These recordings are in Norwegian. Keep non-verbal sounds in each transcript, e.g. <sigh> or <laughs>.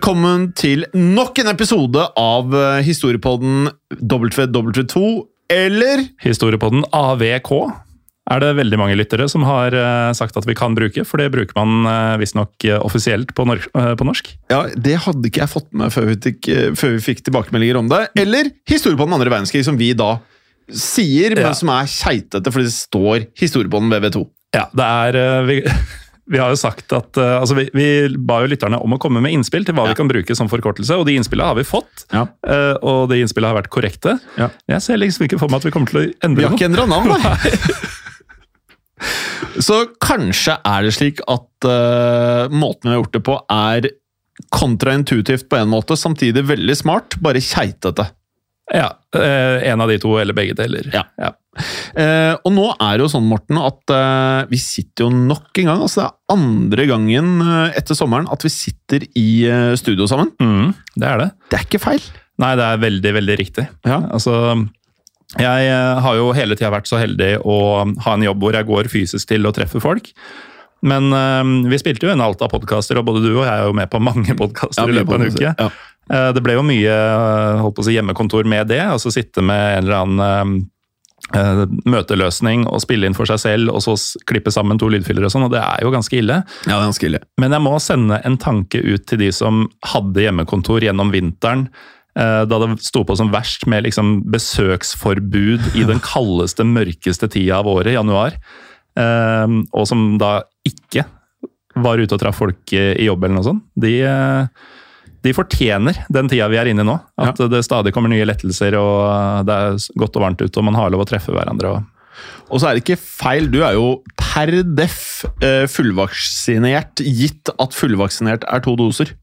Velkommen til nok en episode av eh, historiepodden WW2, eller Historiepodden AVK er det veldig mange lyttere som har eh, sagt at vi kan bruke, for det bruker man uh, visstnok offisielt på, nor på norsk. Ja, det hadde ikke jeg fått med før vi, fikk, før vi fikk tilbakemeldinger om det. Eller historie på den andre verdenskrig, som vi da sier, men Ja. som er keitete fordi det står historie på den VV2. Ja, det er vi, vi har jo sagt at uh, altså vi, vi ba jo lytterne om å komme med innspill til hva Ja. vi kan bruke som forkortelse, og de innspillene har vi fått. Ja. Uh, og de innspillene har vært korrekte. Ja. Jeg ser liksom ikke for meg at vi kommer til å endre noe. Vi har noe. ikke endra navn, da! <laughs> Så kanskje er det slik at uh, måten vi har gjort det på, er kontraintuitivt på en måte, samtidig veldig smart, bare keitete. Ja, eh, En av de to, eller begge deler. Ja. Eh, og nå er det jo sånn, Morten, at eh, vi sitter jo nok en gang. altså Det er andre gangen eh, etter sommeren at vi sitter i eh, studio sammen. Mm, det er det. Det er ikke feil. Nei, det er veldig, veldig riktig. Ja. Altså, jeg eh, har jo hele tida vært så heldig å ha en jobb hvor jeg går fysisk til å treffe folk. Men vi spilte jo en alt av podkaster, og både du og jeg er jo med på mange podkaster i løpet av en uke. Ja. Eh, Det ble jo mye eh, si, hjemmekontor med det. altså Sitte med en eller annen eh, møteløsning og spille inn for seg selv, og så klippe sammen to lydfiler og sånn, og det er jo ganske ille. ja, det er ganske ille. Men jeg må sende en tanke ut til de som hadde hjemmekontor gjennom vinteren, da det sto på som verst med liksom besøksforbud i den <laughs> kaldeste, mørkeste tida av året, januar. Og som da ikke var ute og traff folk i jobb eller noe sånt. De, de fortjener den tida vi er inne i nå. At det stadig kommer nye lettelser, og eh, det er godt og varmt ute, og man har lov å treffe hverandre. og Og så er det ikke feil, du er jo per def eh, fullvaksinert, gitt at fullvaksinert er to doser.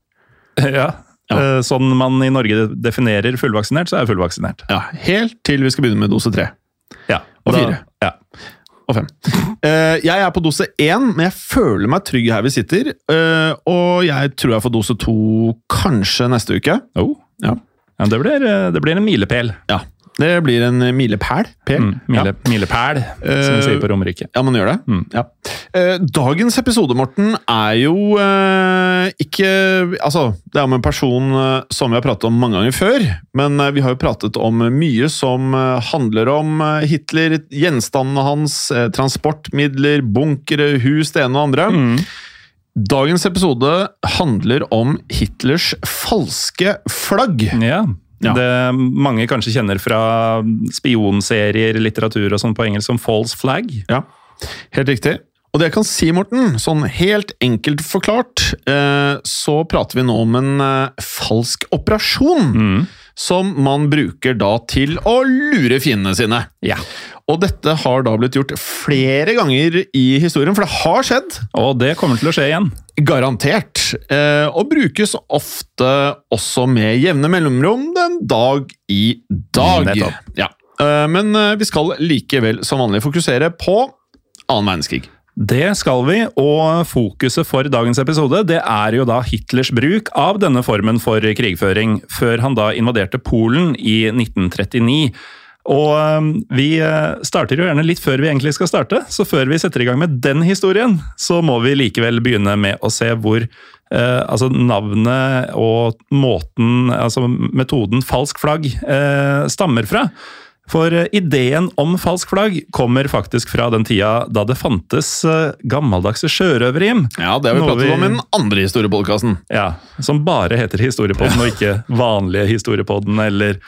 <laughs> ja. ja. Sånn man i Norge definerer fullvaksinert, så er jeg fullvaksinert. Ja, Helt til vi skal begynne med dose tre. Ja, Og fire. Ja. Og fem. Uh, jeg er på dose én, men jeg føler meg trygg her vi sitter. Uh, og jeg tror jeg får dose to kanskje neste uke. Oh. Ja. Ja, det, blir, eh, det blir en milepæl. Ja, Det blir en milepæl. Mm, mile, Milepæl, som vi Eh, sier på Romerike. Ja, man gjør det. Mm. Ja. Eh, dagens episode, Morten, er jo eh, ikke Altså, det er om en person eh, som vi har pratet om mange ganger før. Men eh, vi har jo pratet om mye som eh, handler om eh, Hitler, gjenstandene hans, eh, transportmidler, bunkere, hus, det ene og andre. Mm. Dagens episode handler om Hitlers falske flagg. Ja. Ja. Det mange kanskje kjenner fra spionserier, litteratur og sånn på engelsk som false flag. Ja, helt riktig. Og det jeg kan si, Morten, sånn helt enkelt forklart, eh, så prater vi nå om en eh, falsk operasjon. Mm. Som man bruker da til å lure fiendene sine. Ja. Og dette har da blitt gjort flere ganger i historien, for det har skjedd. Og det kommer til å skje igjen. Garantert. Eh, og brukes ofte også med jevne mellomrom den dag i dag. Ja. Eh, men eh, vi skal likevel som vanlig fokusere på annen verdenskrig. Det skal vi, og fokuset for dagens episode det er jo da Hitlers bruk av denne formen for krigføring, før han da invaderte Polen i 1939. Og vi øh, starter jo gjerne litt før vi egentlig skal starte, så før vi setter i gang med den historien, så må vi likevel begynne med å se hvor øh, altså navnet og måten, altså metoden falsk flagg, øh, stammer fra. For eh, ideen om falsk flagg kommer faktisk fra den tida da det fantes eh, gammeldagse sjørøverhjem. Ja, det har vi pratet vi- om i den andre historiepodkasten. Ja, som bare heter Historiepodden, og ikke vanlige Historiepodden eller eh,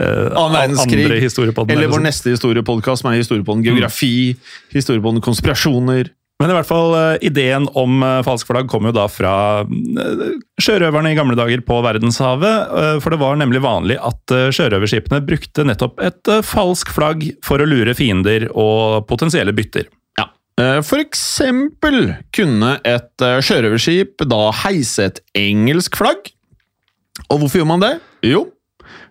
Annen verdenskrig. Eller vår neste historiepodkast, som er historiepodden geografi, historiepodden konspirasjoner. Men i hvert fall, eh, ideen om eh, falsk flagg kom jo da fra eh, sjørøverne i gamle dager på verdenshavet. eh, For det var nemlig vanlig at eh, sjørøverskipene brukte nettopp et eh, falsk flagg for å lure fiender og potensielle bytter. Ja, Eh, For eksempel kunne et eh, sjørøverskip da heise et engelsk flagg. Og hvorfor gjorde man det? Jo,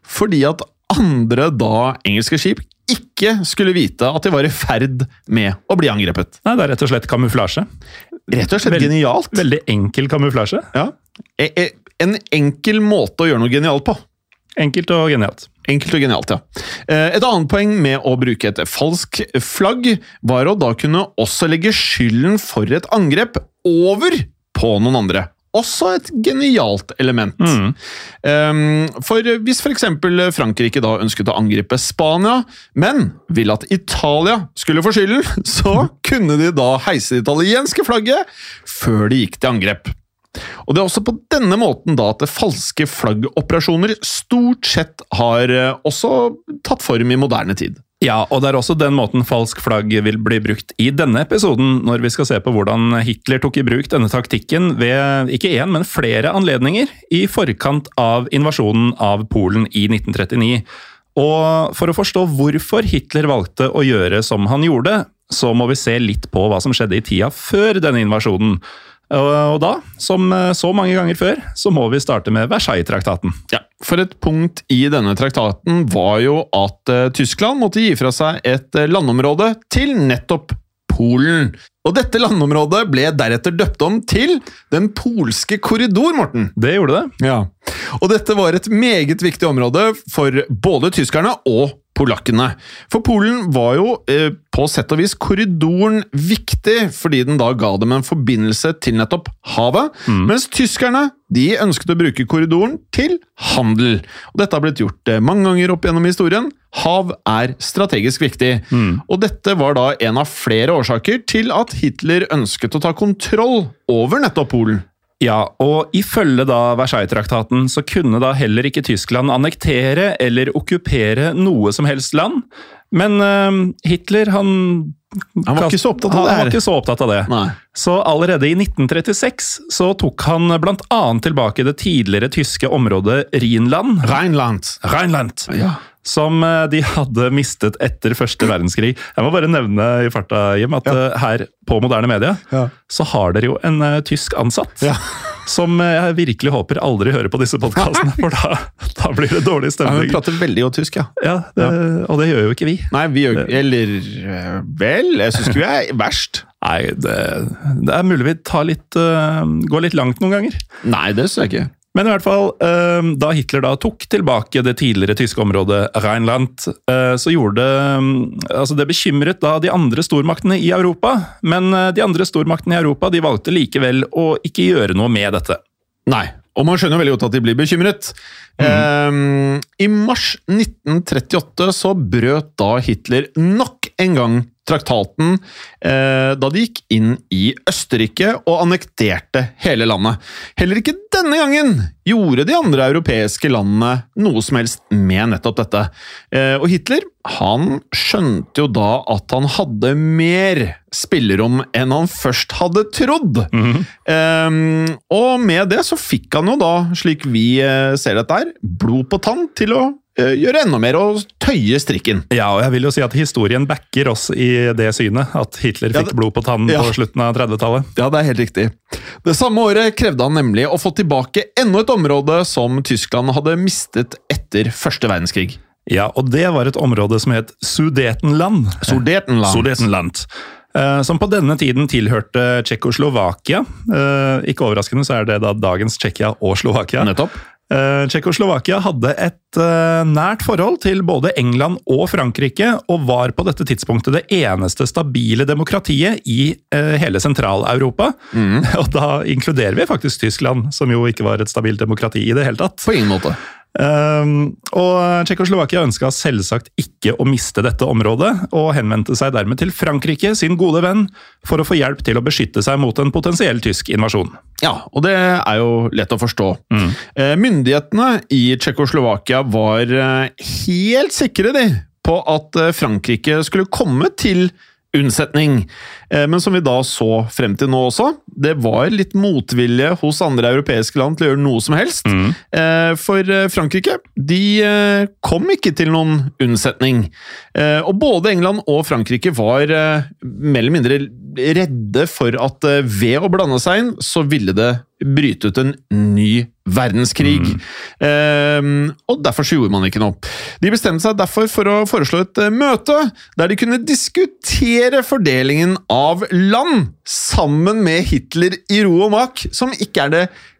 fordi at andre da engelske skip ikke skulle vite at de var i ferd med å bli angrepet. Nei, det er rett og slett kamuflasje. Rett og slett Vel- genialt. Veldig enkel kamuflasje. Ja. E- e- En enkel måte å gjøre noe genialt på. Enkelt og genialt. Enkelt og genialt, ja. Eh, Et annet poeng med å bruke et falsk flagg, var å da kunne også legge skylden for et angrep over på noen andre. Også et genialt element. Mm. Um, For hvis f.eks. Frankrike da ønsket å angripe Spania, men ville at Italia skulle få skylden, <laughs> så kunne de da heise det italienske flagget før de gikk til angrep. Og Det er også på denne måten da at falske flaggoperasjoner stort sett har eh, også tatt form i moderne tid. Ja, og det er også den måten falsk flagg vil bli brukt i denne episoden, når vi skal se på hvordan Hitler tok i bruk denne taktikken ved ikke én, men flere anledninger i forkant av invasjonen av Polen i 1939. Og for å forstå hvorfor Hitler valgte å gjøre som han gjorde, så må vi se litt på hva som skjedde i tida før denne invasjonen. Og da, som så mange ganger før, så må vi starte med Versailles-traktaten. Ja, For et punkt i denne traktaten var jo at eh, Tyskland måtte gi fra seg et eh, landområde til nettopp Polen. Og dette landområdet ble deretter døpt om til Den polske korridor, Morten. Det gjorde det. Ja. Og dette var et meget viktig område for både tyskerne og polakkene. For Polen var jo eh, på sett og vis korridoren viktig, fordi den da ga dem en forbindelse til nettopp havet, mens tyskerne de ønsket å bruke korridoren til handel. Og Dette har blitt gjort eh, mange ganger opp gjennom historien. Hav er strategisk viktig, og dette var da en av flere årsaker til at Hitler ønsket å ta kontroll over nettopp Polen. Ja, og ifølge da Versailles-traktaten så kunne da heller ikke Tyskland annektere eller okkupere noe som helst land. Men uh, Hitler, han Han var ikke så opptatt av det Han var ikke så opptatt av det. Nei. Så allerede i 1936 så tok han annet tilbake det tidligere tyske området Rhinland. Rheinland. Rheinland. Ja. Som eh, de hadde mistet etter første verdenskrig. Jeg må bare nevne i farta, Jim, at ja. her på Moderne Media Ja. så har dere jo en uh, tysk ansatt. Ja. Som eh, jeg virkelig håper aldri hører på disse podkastene, <laughs> for da, da blir det dårlig Ja, hun prater veldig godt tysk, ja. Ja, det, Og det gjør jo ikke vi. Nei, vi gjør Eller eh, vel, jeg syns vi er verst. Nei, det, det er mulig vi litt, uh, går litt langt noen ganger. Nei, det syns jeg ikke. Men i hvert fall, eh, da Hitler da tok tilbake det tidligere tyske området Rheinland, eh, så gjorde det altså Det bekymret da de andre stormaktene i Europa, men eh, de andre stormaktene i Europa de valgte likevel å ikke gjøre noe med dette. Nei. Og man skjønner veldig godt at de blir bekymret. Ehm, I mars 1938 så brøt da Hitler nok en gang traktaten eh, da de gikk inn i Østerrike og annekterte hele landet. Heller ikke denne gangen gjorde de andre europeiske landene noe som helst med nettopp dette. Eh, og Hitler han skjønte jo da at han hadde mer spillerom enn han først hadde trodd. Ehm, og med det så fikk han jo da, slik vi eh, ser dette her, blod på tann til å eh, gjøre enda mer og tøye strikken. Ja, og jeg vil jo si at historien backer oss i det synet, at Hitler Ja, fikk det- blod på tannen ja. på slutten av 30-tallet. Ja, det er helt riktig. Det samme året krevde han nemlig å få tilbake enda et område som Tyskland hadde mistet etter første verdenskrig. Ja, og det var et område som het Sudetenland. Sudetenland. Sudetenland. Eh, Som på denne tiden tilhørte Tsjekkoslovakia. Eh, Ikke overraskende så er det da dagens Tsjekkia og Slovakia. Nettopp. Eh, Tsjekkoslovakia hadde et eh, nært forhold til både England og Frankrike, og var på dette tidspunktet det eneste stabile demokratiet i eh, hele Sentral-Europa. <laughs> Og da inkluderer vi faktisk Tyskland, som jo ikke var et stabilt demokrati i det hele tatt. På ingen måte. Um, og Tsjekkoslovakia ønska selvsagt ikke å miste dette området, og henvendte seg dermed til Frankrike, sin gode venn, for å få hjelp til å beskytte seg mot en potensiell tysk invasjon. Ja, og det er jo lett å forstå. Mm. Myndighetene i Tsjekkoslovakia var eh, helt sikre de, på at eh, Frankrike skulle komme til unnsetning. Eh, Men som vi da så frem til nå også, det var litt motvilje hos andre europeiske land til å gjøre noe som helst. Mm. For eh, Frankrike de eh, kom ikke til noen unnsetning. Eh, Og både England og Frankrike var eh, mer eller mindre redde for at eh, ved å blande seg inn, så ville det bryte ut en ny verdenskrig. Eh, og derfor så gjorde man ikke noe. De bestemte seg derfor for å foreslå et eh, møte der de kunne diskutere fordelingen av land sammen med Hitler i ro og mak, som ikke er det mm,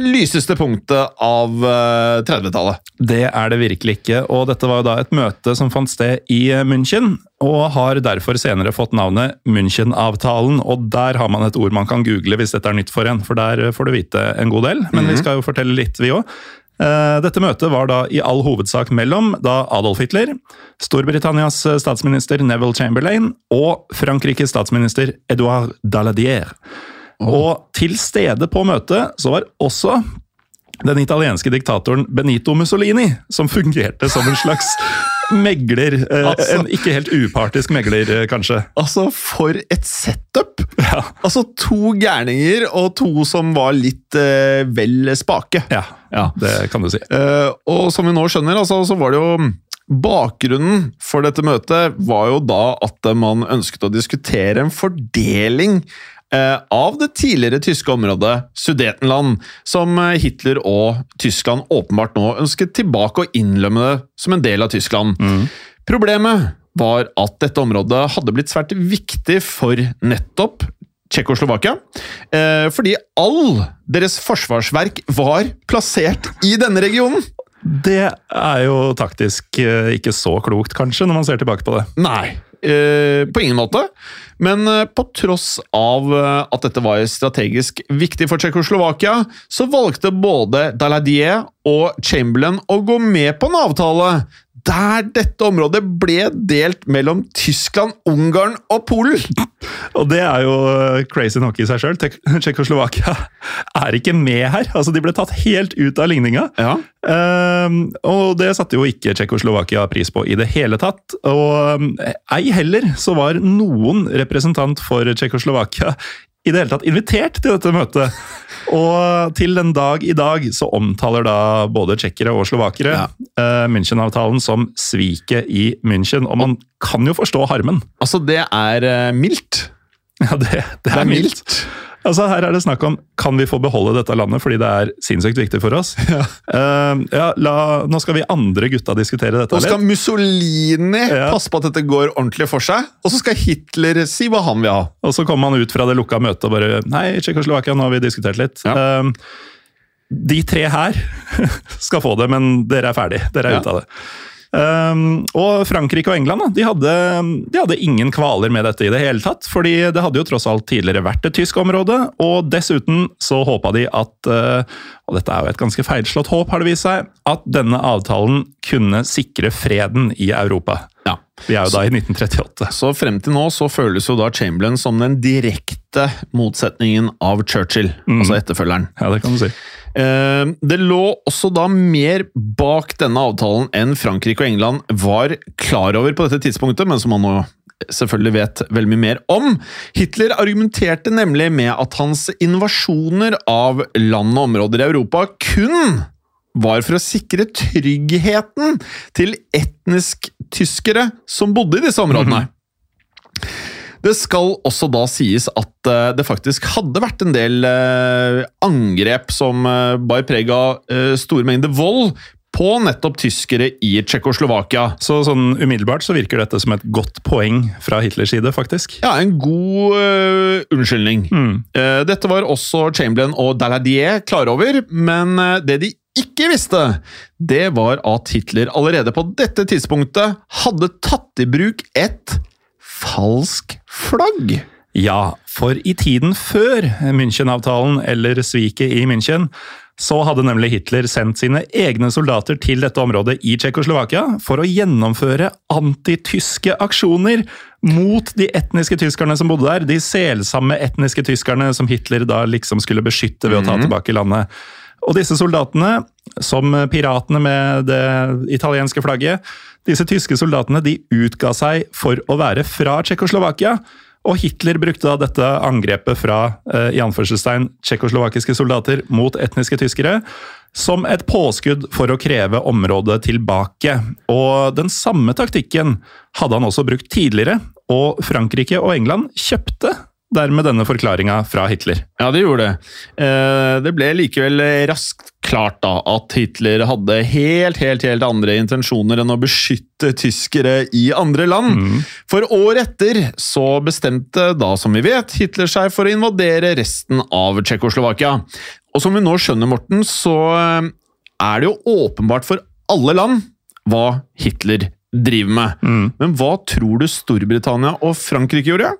lyseste punktet av eh, 30-tallet. Det er det virkelig ikke, og dette var jo da et møte som fant sted i eh, München, og har derfor senere fått navnet München-avtalen, og der har man et ord man kan google hvis dette er nytt for en, for der eh, får du vite en god del, men vi skal jo fortelle litt vi òg. Dette møtet var da i all hovedsak mellom da Adolf Hitler, Storbritannias eh, statsminister Neville Chamberlain og Frankrikes statsminister Edouard Daladier. Og til stede på møtet så var også den italienske diktatoren Benito Mussolini, som fungerte som en slags megler. eh, Altså. En ikke helt upartisk megler, eh, kanskje. Altså, for et setup! Ja. Altså, to gærninger og to som var litt eh, vel spake. ja, Ja. det kan du si. Eh, og som vi nå skjønner, altså, så var det jo Bakgrunnen for dette møtet var jo da at man ønsket å diskutere en fordeling av det tidligere tyske området Sudetenland, som eh, Hitler og Tyskland åpenbart nå ønsket tilbake og innlemme det som en del av Tyskland. Problemet var at dette området hadde blitt svært viktig for nettopp Tsjekkoslovakia, eh, fordi all deres forsvarsverk var plassert i denne regionen. Det er jo taktisk eh, ikke så klokt, kanskje, når man ser tilbake på det. Nei, eh, på ingen måte. Men eh, på tross av eh, at dette var strategisk viktig for Tsjekkoslovakia, så valgte både Daladier og Chamberlain å gå med på en avtale der dette området ble delt mellom Tyskland, Ungarn og Polen. Og det er jo eh, crazy nok i seg sjøl. Tsjekkoslovakia <laughs> er ikke med her. Altså, De ble tatt helt ut av ligninga. Ja. Um, og det satte jo ikke Tsjekkoslovakia pris på i det hele tatt. Og um, ei heller så var noen representant for Tsjekkoslovakia i det hele tatt invitert til dette møtet. Og til den dag i dag så omtaler da både tsjekkere og slovakere Ja. uh, München-avtalen som sviket i München. Og man kan jo forstå harmen. Altså, det er eh, mildt. Ja, det, det er mildt. Altså, her er det snakk om kan vi få beholde dette landet fordi det er sinnssykt viktig for oss. Ja. Uh, ja, la, nå skal vi andre gutta diskutere dette Nå skal. Mussolini Ja. passe på at dette går ordentlig for seg, og så skal Hitler si hva han vil ha. Og så kommer han ut fra det lukka møtet og bare Nei, Tsjekkoslovakia, nå har vi diskutert litt. Eh, de tre her <laughs> skal få det, men dere er ferdig. Dere er ute av det. Um, og Frankrike og England da, de hadde, de hadde ingen kvaler med dette i det hele tatt. fordi det hadde jo tross alt tidligere vært et tysk område, og dessuten så håpa de at uh, Og dette er jo et ganske feilslått håp, har det vist seg. At denne avtalen kunne sikre freden i Europa. Ja. Vi er jo da i 1938. Så frem til nå så føles jo da Chamberlain som den direkte motsetningen av Churchill, altså etterfølgeren. Ja, det kan du si. Eh, Det lå også da mer bak denne avtalen enn Frankrike og England var klar over på dette tidspunktet, men som man nå selvfølgelig vet veldig mye mer om. Hitler argumenterte nemlig med at hans invasjoner av land og områder i Europa kun var for å sikre tryggheten til etnisk tyskere som bodde i disse områdene. Det skal også da sies at eh, det faktisk hadde vært en del eh, angrep som eh, bar preg av store mengder vold på nettopp tyskere i Tsjekkoslovakia. Så sånn umiddelbart så virker dette som et godt poeng fra Hitlers side, faktisk. Ja, en god uh, unnskyldning. Mm. Uh, dette var også Chamberlain og Daladier klar over, men uh, det de ikke visste, det var at Hitler allerede på dette tidspunktet hadde tatt i bruk et falsk flagg. Ja, for i tiden før München-avtalen, eller sviket i München, så hadde nemlig Hitler sendt sine egne soldater til dette området i Tsjekkoslovakia for å gjennomføre antityske aksjoner mot de etniske tyskerne som bodde der. De selsamme etniske tyskerne som Hitler da liksom skulle beskytte ved å ta tilbake landet. Og disse soldatene, som piratene med det italienske flagget, disse tyske soldatene de utga seg for å være fra Tsjekkoslovakia. Og Hitler brukte da dette angrepet fra eh, i anførselstegn tsjekkoslovakiske soldater mot etniske tyskere som et påskudd for å kreve området tilbake. Og den samme taktikken hadde han også brukt tidligere, og Frankrike og England kjøpte dermed denne forklaringa fra Hitler. Ja, det gjorde det. Eh, Det ble likevel raskt klart da at Hitler hadde helt, helt, helt andre intensjoner enn å beskytte tyskere i andre land. For året etter så bestemte da, som vi vet, Hitler seg for å invadere resten av Tsjekkoslovakia. Og som vi nå skjønner, Morten, så eh, er det jo åpenbart for alle land hva Hitler driver med. Men hva tror du Storbritannia og Frankrike gjorde?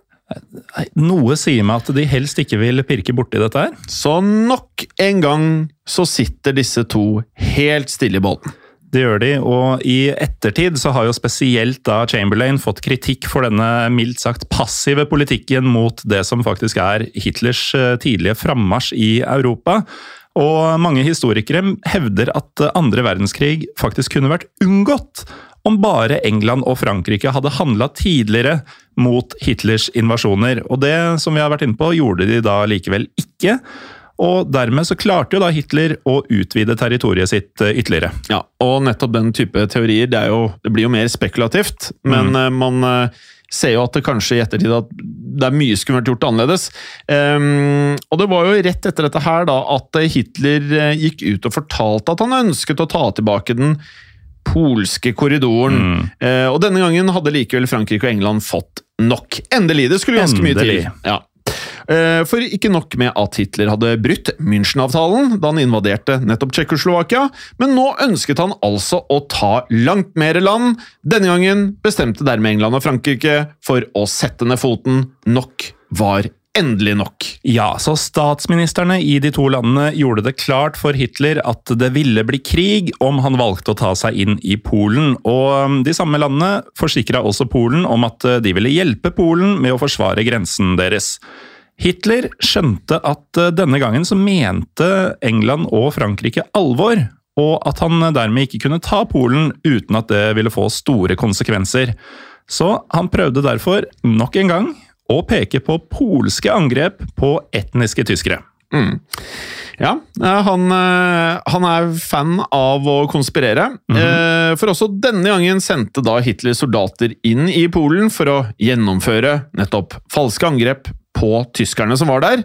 Noe sier meg at de helst ikke vil pirke borti dette her. Så nok en gang så sitter disse to helt stille i båten. Det gjør de, og i ettertid så har jo spesielt da Chamberlain fått kritikk for denne mildt sagt passive politikken mot det som faktisk er Hitlers eh, tidlige frammarsj i Europa. Og mange historikere hevder at andre verdenskrig faktisk kunne vært unngått om bare England og Frankrike hadde handla tidligere mot Hitlers invasjoner. Og det som vi har vært inne på, gjorde de da likevel ikke. Og dermed så klarte jo da Hitler å utvide territoriet sitt eh, ytterligere. Ja, og nettopp den type teorier, det, jo, det blir jo mer spekulativt, men mm. man eh, ser jo at det kanskje i ettertid at det er mye som kunne vært gjort annerledes. Um, og det var jo rett etter dette her da at Hitler eh, gikk ut og fortalte at han ønsket å ta tilbake den polske korridoren. Eh, og denne gangen hadde likevel Frankrike og England fått nok. Endelig! Det skulle ganske mye Endelig. til. Ja. Eh, For ikke nok med at Hitler hadde brutt München-avtalen da han invaderte nettopp Tsjekkoslovakia, men nå ønsket han altså å ta langt mer land. Denne gangen bestemte dermed England og Frankrike for å sette ned foten. Nok var endelig nok. Ja, så statsministrene i de to landene gjorde det klart for Hitler at det ville bli krig om han valgte å ta seg inn i Polen. Og um, de samme landene forsikra også Polen om at uh, de ville hjelpe Polen med å forsvare grensen deres. Hitler skjønte at uh, denne gangen så mente England og Frankrike alvor, og at han uh, dermed ikke kunne ta Polen uten at det ville få store konsekvenser. Så han prøvde derfor, nok en gang, å peker på polske angrep på etniske tyskere. Ja, eh, han, eh, han er fan av å konspirere. Eh, For også denne gangen sendte da Hitler soldater inn i Polen for å gjennomføre nettopp falske angrep på tyskerne som var der.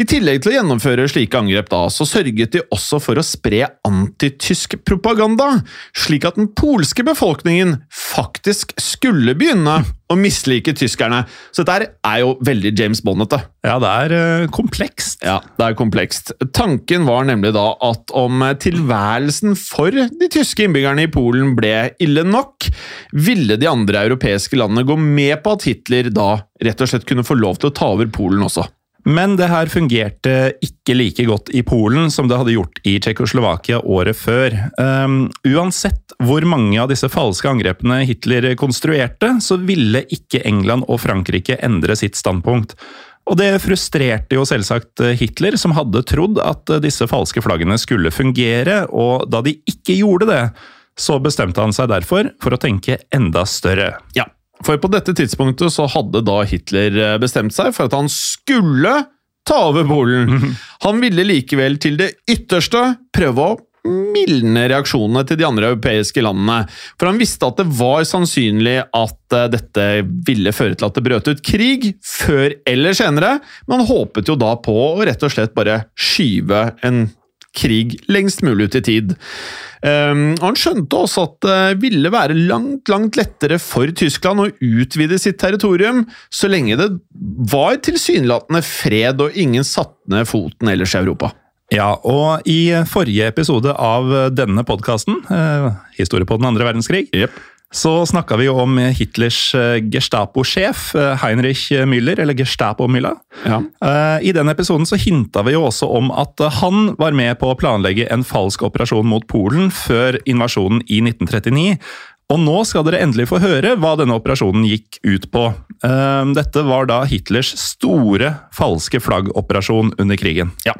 I tillegg til å gjennomføre slike angrep da, så sørget de også for å spre antitysk propaganda, slik at den polske befolkningen faktisk skulle begynne å mislike tyskerne. Så dette er jo veldig James Bondete. Ja, det er eh, komplekst. Ja, det er komplekst. Tanken var nemlig da at om tilværelsen for de tyske innbyggerne i Polen ble ille nok, ville de andre europeiske landene gå med på at Hitler da rett og slett kunne få lov til å ta over Polen også. Men det her fungerte ikke like godt i Polen som det hadde gjort i Tsjekkoslovakia året før. Um, uansett hvor mange av disse falske angrepene Hitler konstruerte, så ville ikke England og Frankrike endre sitt standpunkt. Og det frustrerte jo selvsagt Hitler, som hadde trodd at disse falske flaggene skulle fungere, og da de ikke gjorde det, så bestemte han seg derfor for å tenke enda større. Ja, for på dette tidspunktet så hadde da Hitler eh, bestemt seg for at han skulle ta over Polen. Han ville likevel til det ytterste prøve å mildne reaksjonene til de andre europeiske landene. For han visste at det var sannsynlig at eh, dette ville føre til at det brøt ut krig, før eller senere, men han håpet jo da på å rett og slett bare skyve en krig lengst mulig ut i tid. Um, Han skjønte også at det ville være langt langt lettere for Tyskland å utvide sitt territorium så lenge det var tilsynelatende fred og ingen satte ned foten ellers i Europa. Ja, og i forrige episode av denne podkasten, eh, Historie på den andre verdenskrig, så snakka vi jo om Hitlers eh, Gestapo-sjef, eh, Heinrich Müller, eller Gestapo-Müller. Ja. Eh, I den episoden så hinta vi jo også om at han var med på å planlegge en falsk operasjon mot Polen før invasjonen i 1939. Og nå skal dere endelig få høre hva denne operasjonen gikk ut på. Eh, Dette var da Hitlers store falske flaggoperasjon under krigen. Ja,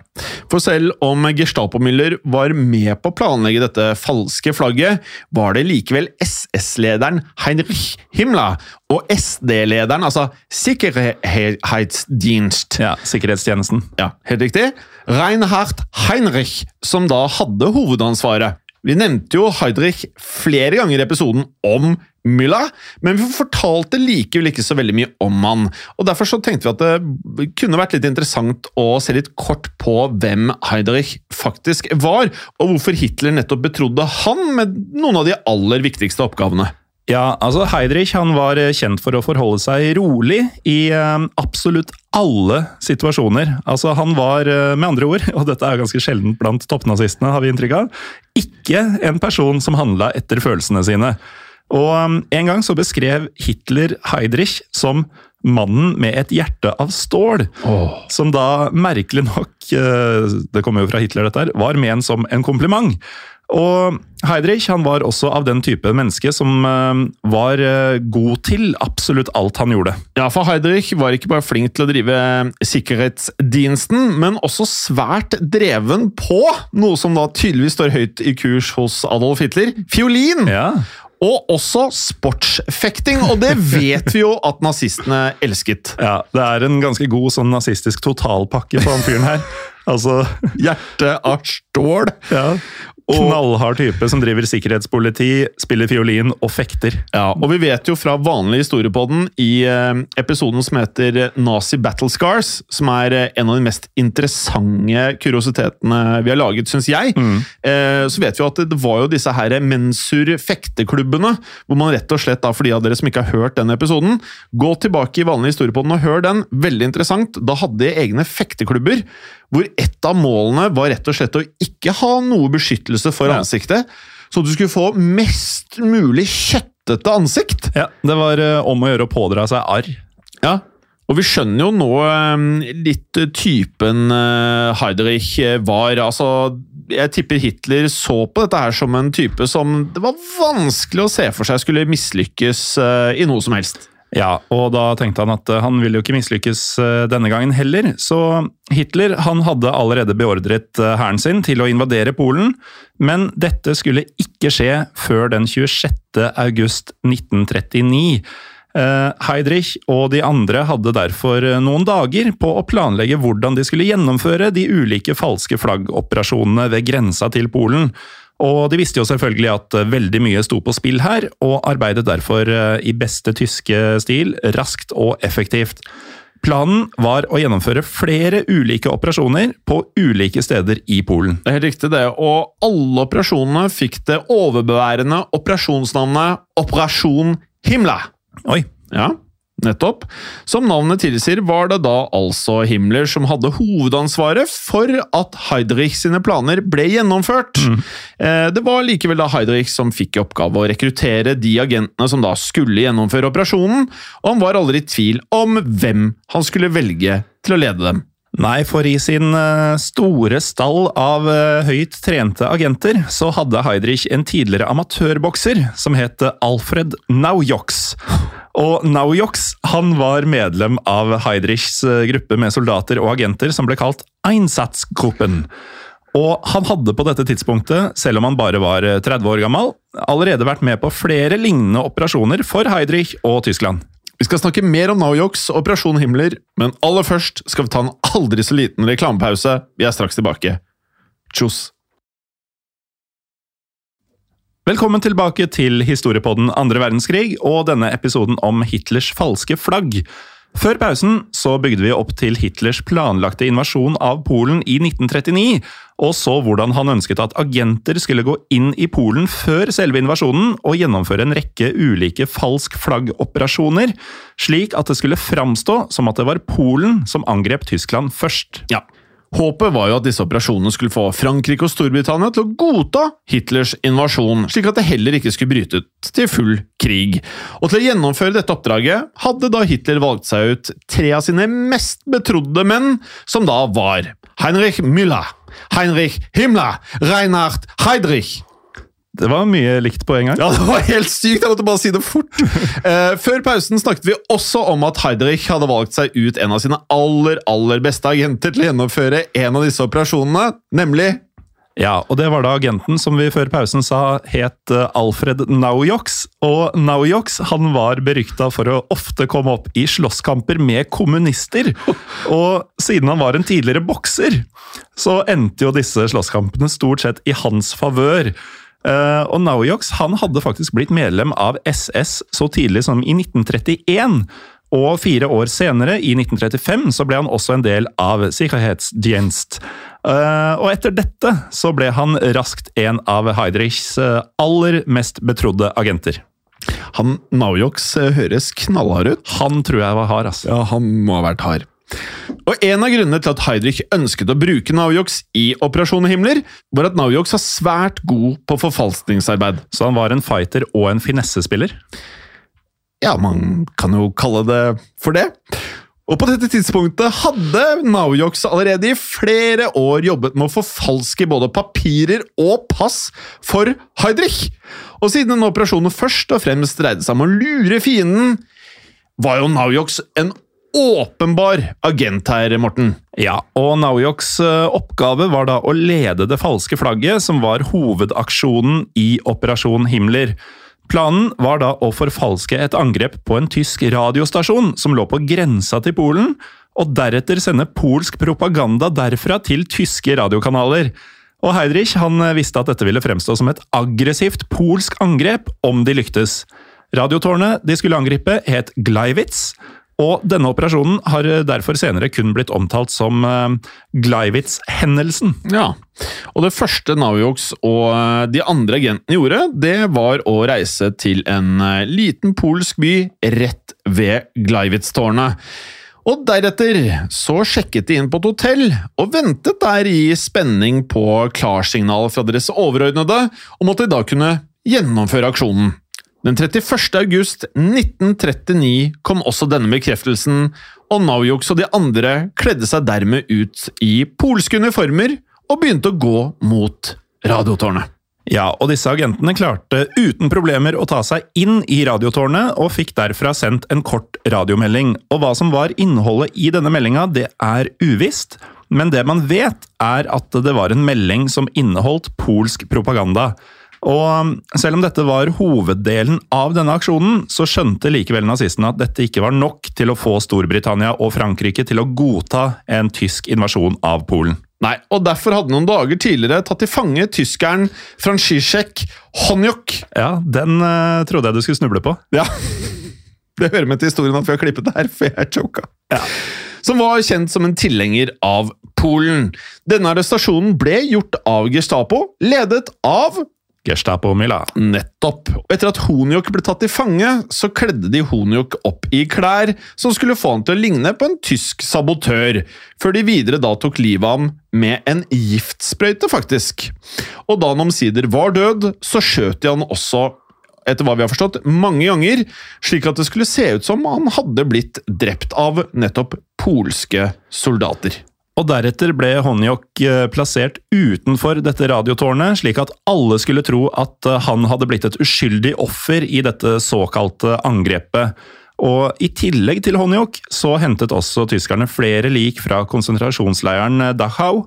for selv om Gestapo-Müller var med på å planlegge dette falske flagget, var det likevel SS-lederen Heinrich Himmler og SD-lederen, altså Sikkerhetsdienst, Ja, Sikkerhetstjenesten. ja, helt riktig, Reinhard Heinrich, som da hadde hovedansvaret. Vi nevnte jo Heidrich flere ganger i episoden om Müller, men vi fortalte likevel ikke så veldig mye om han. og Derfor så tenkte vi at det kunne vært litt interessant å se litt kort på hvem Heiderich faktisk var, og hvorfor Hitler nettopp betrodde han med noen av de aller viktigste oppgavene. Ja, altså Heidrich han var eh, kjent for å forholde seg rolig i eh, absolutt alle situasjoner. Altså Han var, eh, med andre ord, <laughs> og dette er ganske sjeldent blant toppnazistene, har vi inntrykk av, ikke en person som handla etter følelsene sine. Og um, En gang så beskrev Hitler Heidrich som mannen med et hjerte av stål. Som da merkelig nok, eh, det kommer jo fra Hitler dette her, var ment som en kompliment. Og Heidrich han var også av den type menneske som eh, var eh, god til absolutt alt han gjorde. Ja, for Heidrich var ikke bare flink til å drive sikkerhetsdiensten, men også svært dreven på noe som da tydeligvis står høyt i kurs hos Adolf Hitler fiolin! Ja, Og også sportsfekting, og det vet vi jo at nazistene elsket. <laughs> ja Det er en ganske god sånn nazistisk totalpakke på han fyren her. Altså, Hjerte av stål! ja. Knallhard type som driver sikkerhetspoliti, spiller fiolin og fekter. Ja, og vi vet jo fra vanlig historie på den i eh, episoden som heter Nazi Battle Scars, som er eh, en av de mest interessante kuriositetene vi har laget, syns jeg, mm. så vet vi at det var jo disse her mensur fekteklubbene, hvor man rett og slett, da, for de av dere som ikke har hørt den episoden, gå tilbake i vanlig historie på den og hør den. Veldig interessant. Da hadde de egne fekteklubber, hvor ett av målene var rett og slett å ikke ha noe beskyttelse for Ja. ansiktet, så du skulle få mest mulig kjøttete ansikt. Ja, Det var eh, om å gjøre å pådra seg arr. Ja. Og vi skjønner jo nå eh, litt typen Heiderich eh, var. Altså, jeg tipper Hitler så på dette her som en type som det var vanskelig å se for seg skulle mislykkes i noe som helst. Ja, og da tenkte han at eh, han ville jo ikke mislykkes eh, denne gangen heller, så Hitler han hadde allerede beordret eh, hæren sin til å invadere Polen, men dette skulle ikke skje før den 26. august 1939. Eh, Heidrich og de andre hadde derfor noen dager på å planlegge hvordan de skulle gjennomføre de ulike falske flaggoperasjonene ved grensa til Polen. Og de visste jo selvfølgelig at eh, veldig mye sto på spill her, og arbeidet derfor eh, i beste tyske stil raskt og effektivt. Planen var å gjennomføre flere ulike operasjoner på ulike steder i Polen. Det er helt riktig, det. Og alle operasjonene fikk det overbeværende operasjonsnavnet Operasjon Himla. Oi, Ja, nettopp. Som navnet tilsier, var det da altså Himmler som hadde hovedansvaret for at Heidrich sine planer ble gjennomført. Mm. Det var likevel da Heidrich som fikk i oppgave å rekruttere de agentene som da skulle gjennomføre operasjonen, og han var aldri i tvil om hvem han skulle velge til å lede dem. Nei, for i sin eh, store stall av eh, høyt trente agenter, så hadde Heidrich en tidligere amatørbokser som het Alfred Naujoks. Og Naujoks han var medlem av Heidrichs eh, gruppe med soldater og agenter som ble kalt Einsatzgruppen. Og han hadde på dette tidspunktet, selv om han bare var eh, 30 år gammel, allerede vært med på flere lignende operasjoner for Heidrich og Tyskland. Vi skal snakke mer om Naujoks og Operasjon Himmler, men aller først skal vi ta en aldri så liten reklamepause. Vi er straks tilbake. Tjos! Velkommen tilbake til historiepodden andre verdenskrig og denne episoden om Hitlers falske flagg. Før pausen så bygde vi opp til Hitlers planlagte invasjon av Polen i 1939, og så hvordan han ønsket at agenter skulle gå inn i Polen før selve invasjonen og gjennomføre en rekke ulike falsk flagg-operasjoner, slik at det skulle framstå som at det var Polen som angrep Tyskland først. Ja. Håpet var jo at disse operasjonene skulle få Frankrike og Storbritannia til å godta Hitlers invasjon, slik at det heller ikke skulle bryte ut til full krig. Og til å gjennomføre dette oppdraget hadde da Hitler valgt seg ut tre av sine mest betrodde menn, som da var Heinrich Müller, Heinrich Himmler, Reinhard Heydrich. Det var mye likt på en gang. Ja, det var helt sykt! Jeg måtte bare si det fort. Eh, før pausen snakket vi også om at Heidrich hadde valgt seg ut en av sine aller, aller beste agenter til å gjennomføre en av disse operasjonene, nemlig Ja, og det var da agenten som vi før pausen sa het eh, Alfred Naujoks. Og Naujoks han var berykta for å ofte komme opp i slåsskamper med kommunister. Og siden han var en tidligere bokser, så endte jo disse slåsskampene stort sett i hans favør. Eh, og Naujoks han hadde faktisk blitt medlem av SS så tidlig som i 1931. Og fire år senere, i 1935, så ble han også en del av Sikkerhetsdienst. Uh, og etter dette så ble han raskt en av Heidrichs eh, aller mest betrodde agenter. Han Naujoks høres knallhard ut. Han tror jeg var hard, altså. Ja, han må ha vært hard. Og En av grunnene til at Heidrich ønsket å bruke Naujoks i Operasjon Himmler, var at Naujoks var svært god på forfalskningsarbeid. Så han var en fighter og en finessespiller. Ja, man kan jo kalle det for det. Og på dette tidspunktet hadde Naujoks allerede i flere år jobbet med å forfalske både papirer og pass for Heidrich. Og siden denne operasjonen først og fremst dreide seg om å lure fienden, var jo Naujoks en åpenbar agent her, Morten. Ja, og Naujoks eh, oppgave var da å lede det falske flagget, som var hovedaksjonen i Operasjon Himmler. Planen var da å forfalske et angrep på en tysk radiostasjon som lå på grensa til Polen, og deretter sende polsk propaganda derfra til tyske radiokanaler. Og Heidrich han visste at dette ville fremstå som et aggressivt polsk angrep om de lyktes. Radiotårnet de skulle angripe, het Gleiwitz, og denne operasjonen har derfor senere kun blitt omtalt som eh, Gleiwitz-hendelsen. Ja, og det første Navioks og eh, de andre agentene gjorde, det var å reise til en eh, liten polsk by rett ved Gleiwitz-tårnet. Og deretter så sjekket de inn på et hotell, og ventet der i spenning på klarsignal fra deres overordnede om at de da kunne gjennomføre aksjonen. Den 31. august 1939 kom også denne bekreftelsen, og Naujoks og de andre kledde seg dermed ut i polske uniformer og begynte å gå mot radiotårnet. Ja, og disse agentene klarte uten problemer å ta seg inn i radiotårnet, og fikk derfra sendt en kort radiomelding. Og hva som var innholdet i denne meldinga, det er uvisst, men det man vet, er at det var en melding som inneholdt polsk propaganda. Og um, selv om dette var hoveddelen av denne aksjonen, så skjønte likevel nazistene at dette ikke var nok til å få Storbritannia og Frankrike til å godta en tysk invasjon av Polen. Nei, og derfor hadde noen dager tidligere tatt til fange tyskeren Franziszek Honjok. Ja, den uh, trodde jeg du skulle snuble på. Ja, <laughs> det hører med til historien at vi har klippet det her, for jeg choka. Som var kjent som en tilhenger av Polen. Denne arrestasjonen ble gjort av Gestapo, ledet av Gestapo Mila. Nettopp. Og Etter at Honiok ble tatt til fange, så kledde de Honiok opp i klær som skulle få han til å ligne på en tysk sabotør, før de videre da tok livet av ham med en giftsprøyte, faktisk. Og da han omsider var død, så skjøt de han også etter hva vi har forstått, mange ganger, slik at det skulle se ut som han hadde blitt drept av nettopp polske soldater. Og deretter ble Honjok eh, plassert utenfor dette radiotårnet, slik at alle skulle tro at eh, han hadde blitt et uskyldig offer i dette såkalte angrepet. Og I tillegg til Honjok så hentet også tyskerne flere lik fra konsentrasjonsleiren Dachau.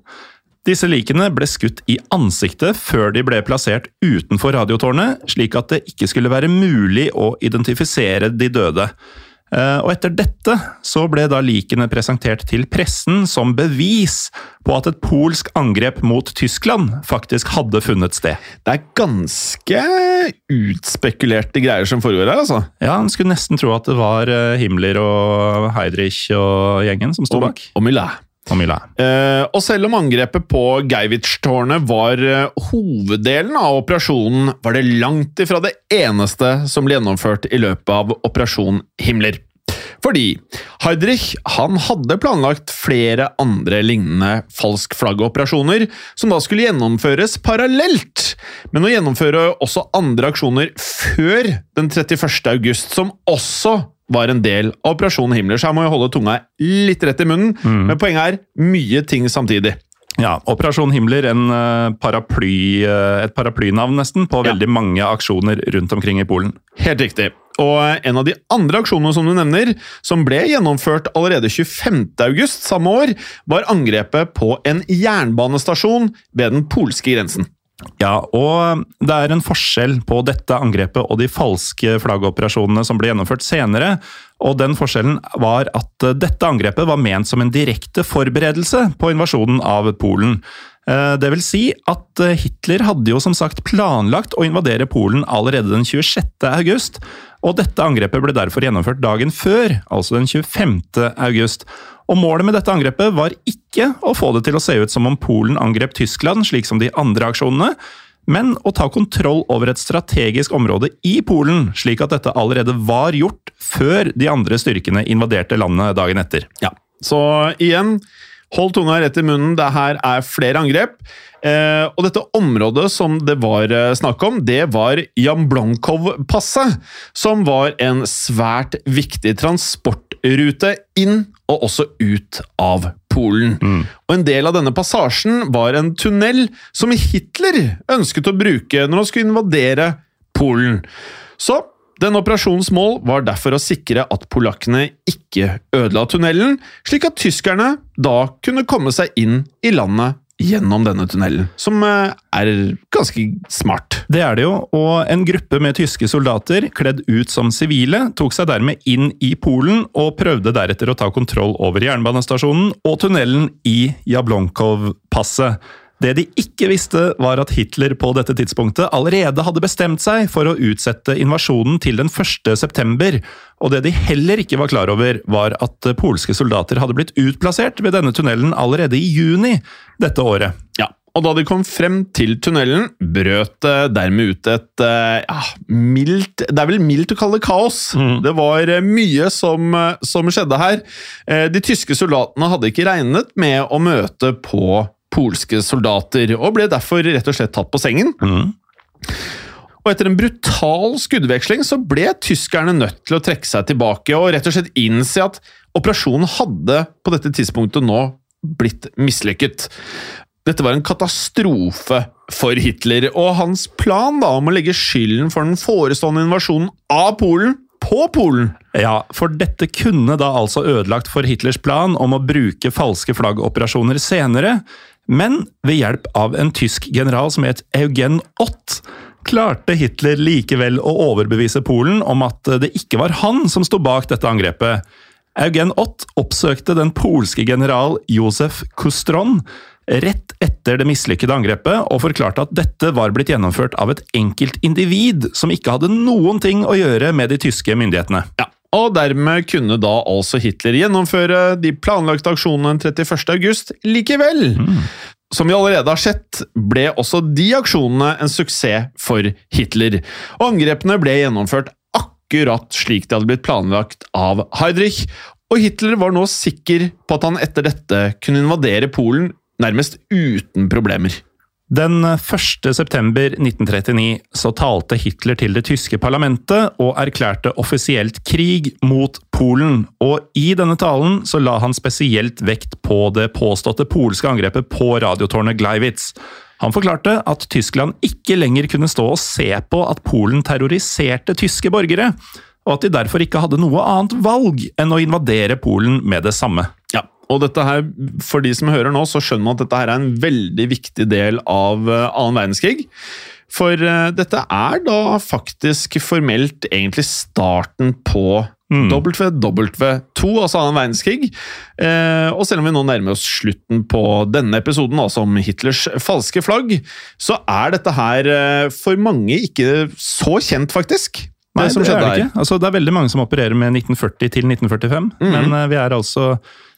Disse likene ble skutt i ansiktet før de ble plassert utenfor radiotårnet, slik at det ikke skulle være mulig å identifisere de døde. Eh, Og etter dette så ble da likene presentert til pressen som bevis på at et polsk angrep mot Tyskland faktisk hadde funnet sted. Det er ganske utspekulerte greier som foregår her, altså. Ja, En skulle nesten tro at det var eh, Himmler og Heidrich og gjengen som sto bak. Og Mille. Eh, og selv om angrepet på Geivitsj-tårnet var uh, hoveddelen av operasjonen, var det langt ifra det eneste som ble gjennomført i løpet av Operasjon Himmler. Fordi Heidrich han hadde planlagt flere andre lignende falsk flagg-operasjoner, som da skulle gjennomføres parallelt, men å gjennomføre også andre aksjoner før den 31. august, som også var en del av Operasjon Himmler. Så her må jeg holde tunga litt rett i munnen, men poenget er mye ting samtidig. Ja, Operasjon Himmler, en eh, paraply, eh, et paraplynavn nesten, på Ja. veldig mange aksjoner rundt omkring i Polen. Helt riktig. Og en av de andre aksjonene som du nevner, som ble gjennomført allerede 25. august samme år, var angrepet på en jernbanestasjon ved den polske grensen. Ja, og det er en forskjell på dette angrepet og de falske flaggoperasjonene som ble gjennomført senere. Og den forskjellen var at eh, dette angrepet var ment som en direkte forberedelse på invasjonen av Polen. Eh, Det vil si at eh, Hitler hadde jo som sagt planlagt å invadere Polen allerede den 26. august, og dette angrepet ble derfor gjennomført dagen før, altså den 25. august. Og Målet med dette angrepet var ikke å få det til å se ut som om Polen angrep Tyskland, slik som de andre aksjonene, men å ta kontroll over et strategisk område i Polen, slik at dette allerede var gjort før de andre styrkene invaderte landet dagen etter. Ja. Så igjen, hold tunga rett i munnen. Det her er flere angrep. Eh, og dette området som det var eh, snakk om, det var Jamblonkov-passet, som var en svært viktig transportrute inn og også ut av Polen. Og En del av denne passasjen var en tunnel som Hitler ønsket å bruke når han skulle invadere Polen. Så den operasjonens mål var derfor å sikre at polakkene ikke ødela tunnelen, slik at tyskerne da kunne komme seg inn i landet gjennom denne tunnelen, som eh, er ganske smart. Det er det jo, og en gruppe med tyske soldater kledd ut som sivile tok seg dermed inn i Polen og prøvde deretter å ta kontroll over jernbanestasjonen og tunnelen i Jablonkov-passet. Det de ikke visste, var at Hitler på dette tidspunktet allerede hadde bestemt seg for å utsette invasjonen til den 1. september, og det de heller ikke var klar over, var at polske soldater hadde blitt utplassert ved denne tunnelen allerede i juni dette året. Ja, og da de kom frem til tunnelen, brøt det dermed ut et eh, ja, mildt Det er vel mildt å kalle det kaos. Det var eh, mye som, eh, som skjedde her. Eh, De tyske soldatene hadde ikke regnet med å møte på polske soldater, og ble derfor rett og slett tatt på sengen. Og etter en brutal skuddveksling så ble tyskerne nødt til å trekke seg tilbake og rett og slett innse at operasjonen hadde på dette tidspunktet nå blitt mislykket. Dette var en katastrofe for Hitler, og hans plan da om å legge skylden for den forestående invasjonen av Polen på Polen Ja, for dette kunne da altså ødelagt for Hitlers plan om å bruke falske flaggoperasjoner senere, men ved hjelp av en tysk general som het Eugen Ott, klarte Hitler likevel å overbevise Polen om at det ikke var han som sto bak dette angrepet. Eugen Ott oppsøkte den polske general Josef Kustron rett etter det mislykkede angrepet, og forklarte at dette var blitt gjennomført av et enkelt individ som ikke hadde noen ting å gjøre med de tyske myndighetene. Ja, og dermed kunne da altså Hitler gjennomføre de planlagte aksjonene den 31. august likevel. Som vi allerede har sett, ble også de aksjonene en suksess for Hitler. Og angrepene ble gjennomført akkurat slik de hadde blitt planlagt av Heidrich, og Hitler var nå sikker på at han etter dette kunne invadere Polen nærmest uten problemer. Den 1. september 1939 så talte Hitler til det tyske parlamentet og erklærte offisielt krig mot Polen, og i denne talen så la han spesielt vekt på det påståtte polske angrepet på radiotårnet Gleiwitz. Han forklarte at Tyskland ikke lenger kunne stå og se på at Polen terroriserte tyske borgere, og at de derfor ikke hadde noe annet valg enn å invadere Polen med det samme. Ja, og dette her, for de som hører nå, så skjønner man at dette her er en veldig viktig del av eh, annen verdenskrig. For eh, dette er da faktisk formelt egentlig starten på WW2, altså annen verdenskrig. Eh, og selv om vi nå nærmer oss slutten på denne episoden, altså om Hitlers falske flagg, så er dette her eh, for mange ikke så kjent, faktisk. Nei, det det er det ikke. Altså, det er veldig mange som opererer med 1940 til 1945, Mhm. men eh, vi er altså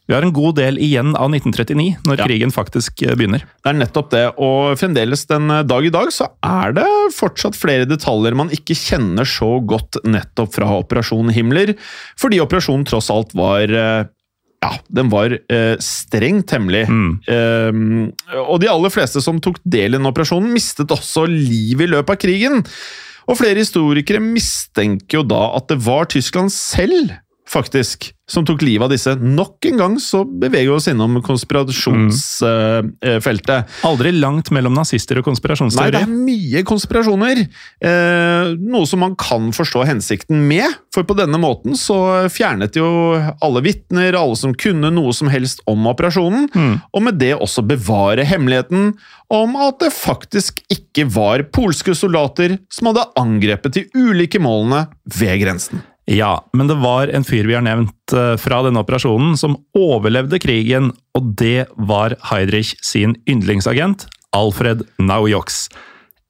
vi har en god del igjen av 1939, når Ja. krigen faktisk eh, begynner. Det er nettopp det, og fremdeles den dag i dag så er det fortsatt flere detaljer man ikke kjenner så godt nettopp fra Operasjon Himmler, fordi operasjonen tross alt var eh, ja, den var eh, strengt hemmelig. Mm. Eh, og de aller fleste som tok del i den operasjonen, mistet også livet i løpet av krigen. Og flere historikere mistenker jo da at det var Tyskland selv faktisk, som tok livet av disse. Nok en gang så beveger vi oss innom konspirasjonsfeltet. Aldri langt mellom nazister og Nei, det er mye konspirasjoner. Eh, noe som man kan forstå hensikten med. For på denne måten så fjernet jo alle vitner, alle som kunne noe som helst om operasjonen, Mm. og med det også bevare hemmeligheten om at det faktisk ikke var polske soldater som hadde angrepet de ulike målene ved grensen. Ja, men det var en fyr vi har nevnt eh, fra denne operasjonen som overlevde krigen, og det var Heidrich sin yndlingsagent, Alfred Naujoks.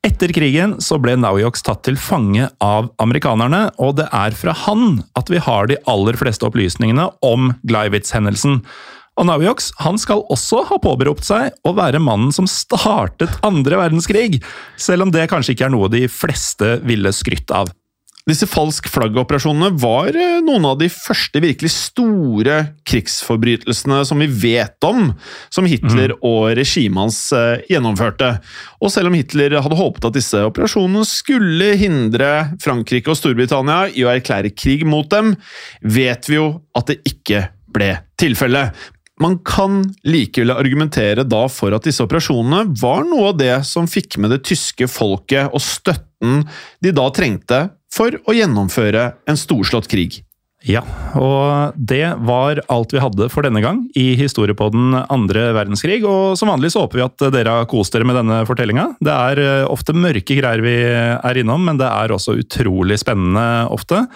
Etter krigen så ble Naujoks tatt til fange av amerikanerne, og det er fra han at vi har de aller fleste opplysningene om Gleiwitz-hendelsen. Og Naujoks han skal også ha påberopt seg å være mannen som startet andre verdenskrig, selv om det kanskje ikke er noe de fleste ville skrytt av. Disse falsk flagg-operasjonene var eh, noen av de første virkelig store krigsforbrytelsene som vi vet om, som Hitler og regimet hans eh, gjennomførte. Og selv om Hitler hadde håpet at disse operasjonene skulle hindre Frankrike og Storbritannia i å erklære krig mot dem, vet vi jo at det ikke ble tilfellet. Man kan likevel argumentere da for at disse operasjonene var noe av det som fikk med det tyske folket og støtten de da trengte for å gjennomføre en storslått krig. Ja, og det var alt vi hadde for denne gang i historiepodden andre verdenskrig. Og som vanlig så håper vi at dere har kost dere med denne fortellinga. Det er eh, ofte mørke greier vi er innom, men det er også utrolig spennende ofte.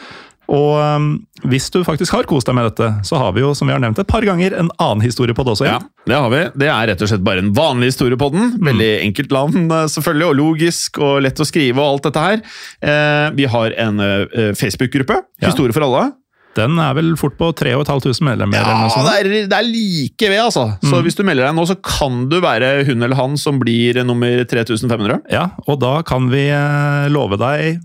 Og um, hvis du faktisk har kost deg med dette, så har vi jo, som vi har nevnt et par ganger, en annen historiepod også. Ja, det har vi. Det er rett og slett bare en vanlig historiepodden. Veldig enkelt navn, eh, selvfølgelig, og logisk og lett å skrive og alt dette her. Eh, vi har en eh, Facebook-gruppe. Historie for alle. Den er vel fort på 3500 medlemmer. eller Ja, noe sånt. det er, det er like ved, altså. Så hvis du melder deg nå, så kan du være hun eller han som blir nummer 3500. Ja, og da kan vi eh, love deg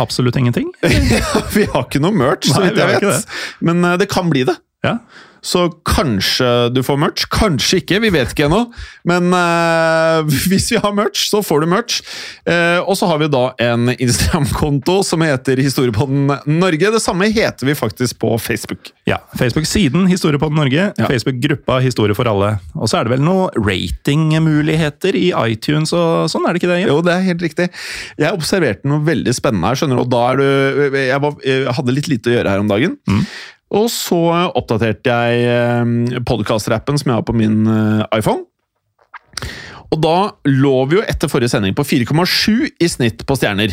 absolutt ingenting. <laughs> vi har ikke noe merch, så vidt jeg vet. Men eh, det kan bli det. Ja, Så kanskje du får merch, kanskje ikke, vi vet ikke ennå. Men eh, <laughs> hvis vi har merch, så får du merch. Eh, og så har vi da en Instagram-konto som heter Historiepodden Norge. Det samme heter vi faktisk på Facebook. Ja, Facebook-siden Historiepodden Norge, Ja. Facebook-gruppa Historie for alle. Og så er det vel noen ratingmuligheter i iTunes og sånn, er det ikke det? Jim? Jo, det er helt riktig. Jeg observerte noe veldig spennende her, skjønner du. Og da er du Jeg, var, jeg hadde litt lite å gjøre her om dagen. Mm. Og så oppdaterte jeg podkast-rappen som jeg har på min eh, iPhone. Og da lå vi jo etter forrige sending på 4,7 i snitt på stjerner.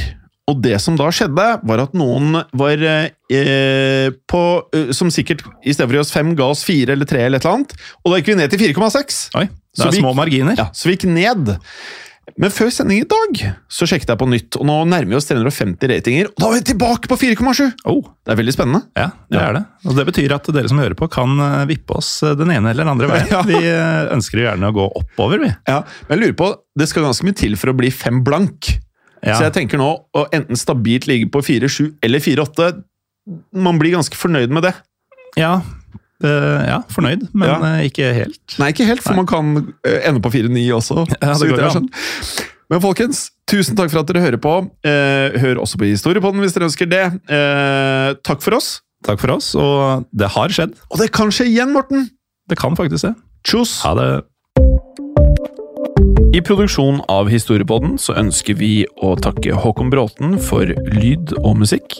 Og det som da skjedde, var at noen var eh, på eh, Som sikkert i stedet for å gi oss fem, ga oss fire eller tre eller et eller annet. Og da gikk vi ned til 4,6. Oi, det Så er vi- små marginer. Ja, så vi gikk ned. Men før sending i dag så sjekket jeg på nytt, og nå nærmer vi oss 350 ratinger. Og da er vi tilbake på 4,7! Oh, Det er veldig spennende. ja, det Ja. er det. Og det betyr at dere som hører på, kan eh, vippe oss eh, den ene eller den andre veien. <laughs> Ja. Vi eh, ønsker gjerne å gå oppover, vi. Ja, Men jeg lurer på, det skal ganske mye til for å bli fem blank. Ja. Så jeg tenker nå å enten stabilt ligge på 4,7 eller 4,8 Man blir ganske fornøyd med det. Ja, ja fornøyd, men Ja. eh, ikke helt. Nei, ikke helt, for Nei. man kan eh, ende på 4,9 også. <laughs> Ja, det går skjønt. Men folkens, tusen takk for at dere hører på. Eh, hør også på Historiepodden hvis dere ønsker det. Eh, takk for oss. Takk for oss, og det har skjedd. Og det kan skje igjen, Morten! Det kan faktisk det. Tjos! Ha det. I produksjonen av Historiepodden så ønsker vi å takke Håkon Bråten for lyd og musikk.